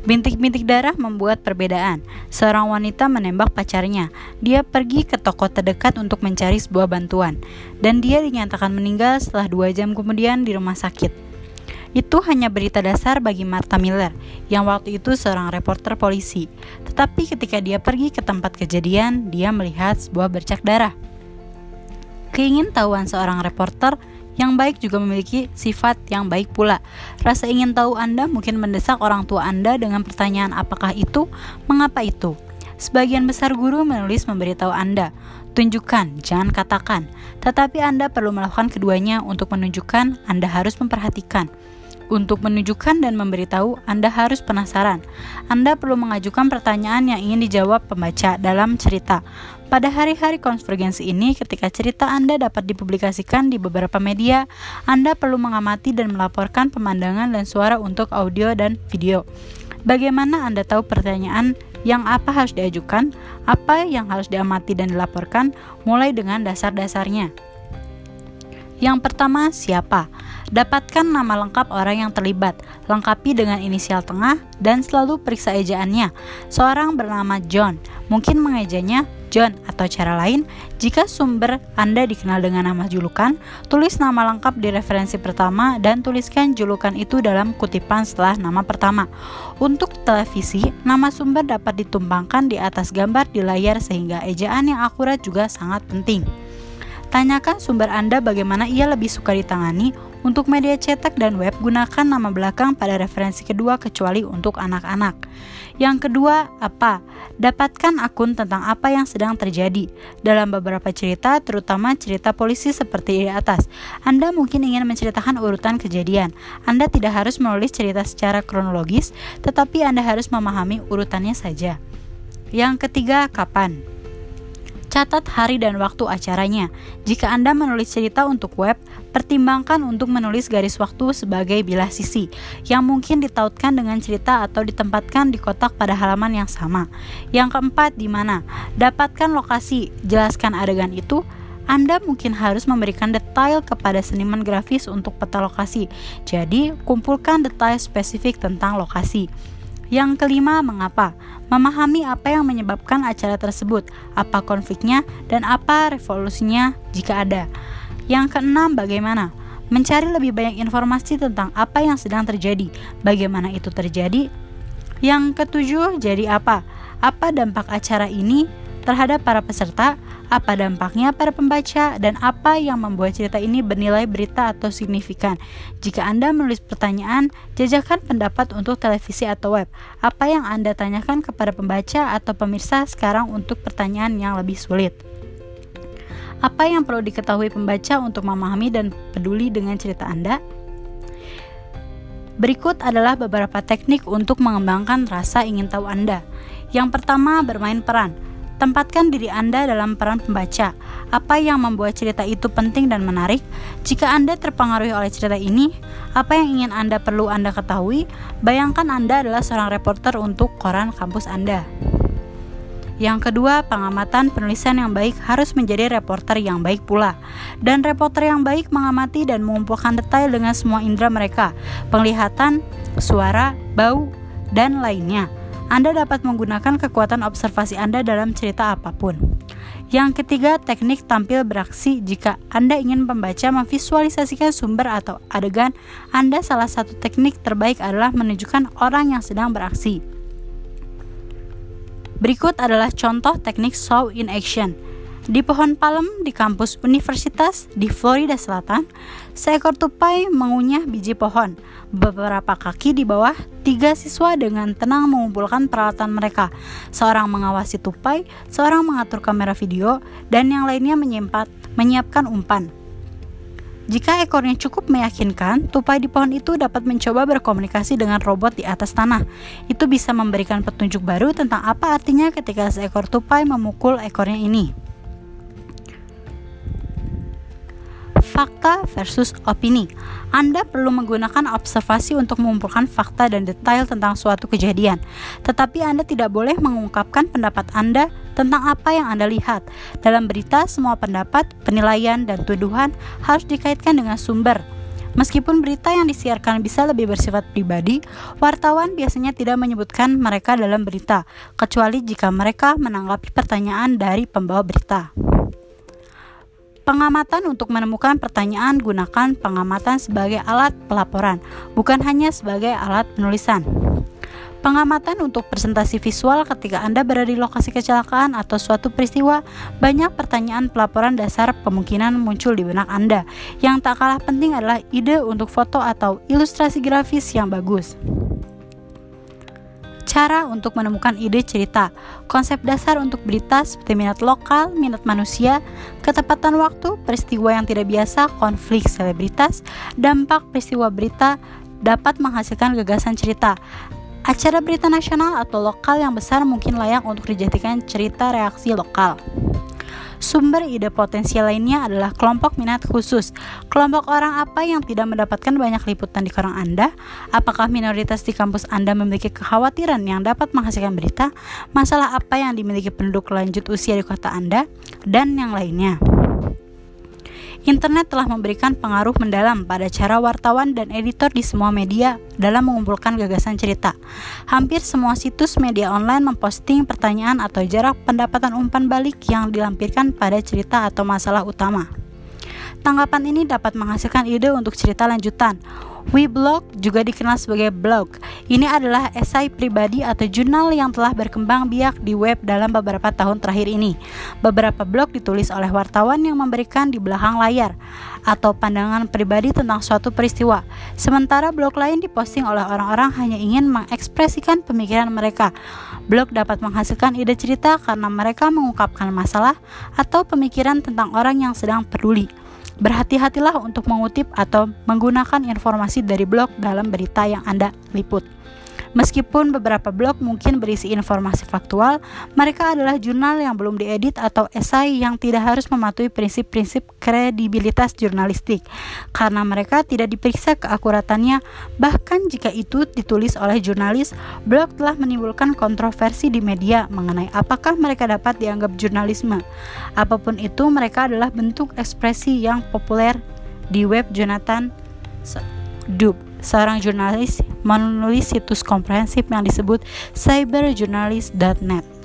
Bintik-bintik darah membuat perbedaan. Seorang wanita menembak pacarnya. Dia pergi ke toko terdekat untuk mencari sebuah bantuan, dan dia dinyatakan meninggal setelah dua jam kemudian di rumah sakit. Itu hanya berita dasar bagi Martha Miller, yang waktu itu seorang reporter polisi. Tetapi ketika dia pergi ke tempat kejadian, dia melihat sebuah bercak darah. Keingintahuan seorang reporter yang baik juga memiliki sifat yang baik pula. Rasa ingin tahu Anda mungkin mendesak orang tua Anda dengan pertanyaan apakah itu, mengapa itu. Sebagian besar guru menulis memberitahu Anda, tunjukkan, jangan katakan. Tetapi Anda perlu melakukan keduanya untuk menunjukkan Anda harus memperhatikan. Untuk menunjukkan dan memberitahu, Anda harus penasaran. Anda perlu mengajukan pertanyaan yang ingin dijawab pembaca dalam cerita. Pada hari-hari konvergensi ini, ketika cerita Anda dapat dipublikasikan di beberapa media, Anda perlu mengamati dan melaporkan pemandangan dan suara untuk audio dan video. Bagaimana Anda tahu pertanyaan yang apa harus diajukan, apa yang harus diamati dan dilaporkan, mulai dengan dasar-dasarnya. Yang pertama, siapa? Dapatkan nama lengkap orang yang terlibat, lengkapi dengan inisial tengah, dan selalu periksa ejaannya. Seorang bernama John, mungkin mengejanya John atau cara lain, jika sumber Anda dikenal dengan nama julukan, tulis nama lengkap di referensi pertama dan tuliskan julukan itu dalam kutipan setelah nama pertama. Untuk televisi, nama sumber dapat ditumpangkan di atas gambar di layar sehingga ejaan yang akurat juga sangat penting. Tanyakan sumber Anda bagaimana ia lebih suka ditangani untuk media cetak dan web, gunakan nama belakang pada referensi kedua kecuali untuk anak-anak. Yang kedua, apa? Dapatkan akun tentang apa yang sedang terjadi. Dalam beberapa cerita, terutama cerita polisi seperti di atas, Anda mungkin ingin menceritakan urutan kejadian. Anda tidak harus menulis cerita secara kronologis, tetapi Anda harus memahami urutannya saja. Yang ketiga, kapan? Catat hari dan waktu acaranya. Jika Anda menulis cerita untuk web, pertimbangkan untuk menulis garis waktu sebagai bilah sisi, yang mungkin ditautkan dengan cerita atau ditempatkan di kotak pada halaman yang sama. Yang keempat, di mana? Dapatkan lokasi, jelaskan adegan itu, anda mungkin harus memberikan detail kepada seniman grafis untuk peta lokasi. Jadi, kumpulkan detail spesifik tentang lokasi. Yang kelima, mengapa? Memahami apa yang menyebabkan acara tersebut, apa konfliknya, dan apa revolusinya jika ada. Yang keenam, bagaimana? Mencari lebih banyak informasi tentang apa yang sedang terjadi, bagaimana itu terjadi. Yang ketujuh, jadi apa? Apa dampak acara ini terhadap para peserta? apa dampaknya pada pembaca, dan apa yang membuat cerita ini bernilai berita atau signifikan. Jika Anda menulis pertanyaan, jajakan pendapat untuk televisi atau web. Apa yang Anda tanyakan kepada pembaca atau pemirsa sekarang untuk pertanyaan yang lebih sulit. Apa yang perlu diketahui pembaca untuk memahami dan peduli dengan cerita Anda? Berikut adalah beberapa teknik untuk mengembangkan rasa ingin tahu Anda. Yang pertama, bermain peran. Tempatkan diri Anda dalam peran pembaca. Apa yang membuat cerita itu penting dan menarik? Jika Anda terpengaruhi oleh cerita ini, apa yang ingin Anda perlu Anda ketahui? Bayangkan Anda adalah seorang reporter untuk koran kampus Anda. Yang kedua, pengamatan penulisan yang baik harus menjadi reporter yang baik pula. Dan reporter yang baik mengamati dan mengumpulkan detail dengan semua indera mereka, penglihatan, suara, bau, dan lainnya. Anda dapat menggunakan kekuatan observasi Anda dalam cerita apa pun. Yang ketiga, teknik tampil beraksi. Jika Anda ingin pembaca memvisualisasikan sumber atau adegan, Anda salah satu teknik terbaik adalah menunjukkan orang yang sedang beraksi. Berikut adalah contoh teknik show in action. Di pohon palem di kampus universitas di Florida Selatan, seekor tupai mengunyah biji pohon. Beberapa kaki di bawah, tiga siswa dengan tenang mengumpulkan peralatan mereka. Seorang mengawasi tupai, seorang mengatur kamera video, dan yang lainnya menyimpat, menyiapkan umpan. Jika ekornya cukup meyakinkan, tupai di pohon itu dapat mencoba berkomunikasi dengan robot di atas tanah. Itu bisa memberikan petunjuk baru tentang apa artinya ketika seekor tupai memukul ekornya ini. Fakta versus opini. Anda perlu menggunakan observasi untuk mengumpulkan fakta dan detail tentang suatu kejadian, tetapi Anda tidak boleh mengungkapkan pendapat Anda tentang apa yang Anda lihat. Dalam berita, semua pendapat, penilaian, dan tuduhan harus dikaitkan dengan sumber. Meskipun berita yang disiarkan bisa lebih bersifat pribadi, wartawan biasanya tidak menyebutkan mereka dalam berita, kecuali jika mereka menanggapi pertanyaan dari pembawa berita. Pengamatan untuk menemukan pertanyaan gunakan pengamatan sebagai alat pelaporan, bukan hanya sebagai alat penulisan. Pengamatan untuk presentasi visual ketika Anda berada di lokasi kecelakaan atau suatu peristiwa, banyak pertanyaan pelaporan dasar kemungkinan muncul di benak Anda. Yang tak kalah penting adalah ide untuk foto atau ilustrasi grafis yang bagus. Cara untuk menemukan ide cerita, konsep dasar untuk berita seperti minat lokal, minat manusia, ketepatan waktu, peristiwa yang tidak biasa, konflik selebritas, dampak peristiwa berita dapat menghasilkan gagasan cerita. Acara berita nasional atau lokal yang besar mungkin layak untuk dijadikan cerita reaksi lokal. Sumber ide potensial lainnya adalah kelompok minat khusus. Kelompok orang apa yang tidak mendapatkan banyak liputan di koran Anda? Apakah minoritas di kampus Anda memiliki kekhawatiran yang dapat menghasilkan berita? Masalah apa yang dimiliki penduduk lanjut usia di kota Anda? Dan yang lainnya. Internet telah memberikan pengaruh mendalam pada cara wartawan dan editor di semua media dalam mengumpulkan gagasan cerita. Hampir semua situs media online memposting pertanyaan atau jarak pendapatan umpan balik yang dilampirkan pada cerita atau masalah utama. Tanggapan ini dapat menghasilkan ide untuk cerita lanjutan. Weblog juga dikenal sebagai blog. Ini adalah esai pribadi atau jurnal yang telah berkembang biak di web dalam beberapa tahun terakhir ini. Beberapa blog ditulis oleh wartawan yang memberikan di belakang layar atau pandangan pribadi tentang suatu peristiwa. Sementara blog lain diposting oleh orang-orang hanya ingin mengekspresikan pemikiran mereka. Blog dapat menghasilkan ide cerita karena mereka mengungkapkan masalah atau pemikiran tentang orang yang sedang peduli. Berhati-hatilah untuk mengutip atau menggunakan informasi dari blog dalam berita yang Anda liput. Meskipun beberapa blog mungkin berisi informasi faktual, mereka adalah jurnal yang belum diedit atau esai yang tidak harus mematuhi prinsip-prinsip kredibilitas jurnalistik karena mereka tidak diperiksa keakuratannya. Bahkan jika itu ditulis oleh jurnalis, blog telah menimbulkan kontroversi di media mengenai apakah mereka dapat dianggap jurnalisme. Apa pun itu, mereka adalah bentuk ekspresi yang populer di web Jonathan Dub seorang jurnalis menulis situs komprehensif yang disebut cyberjournalist.net.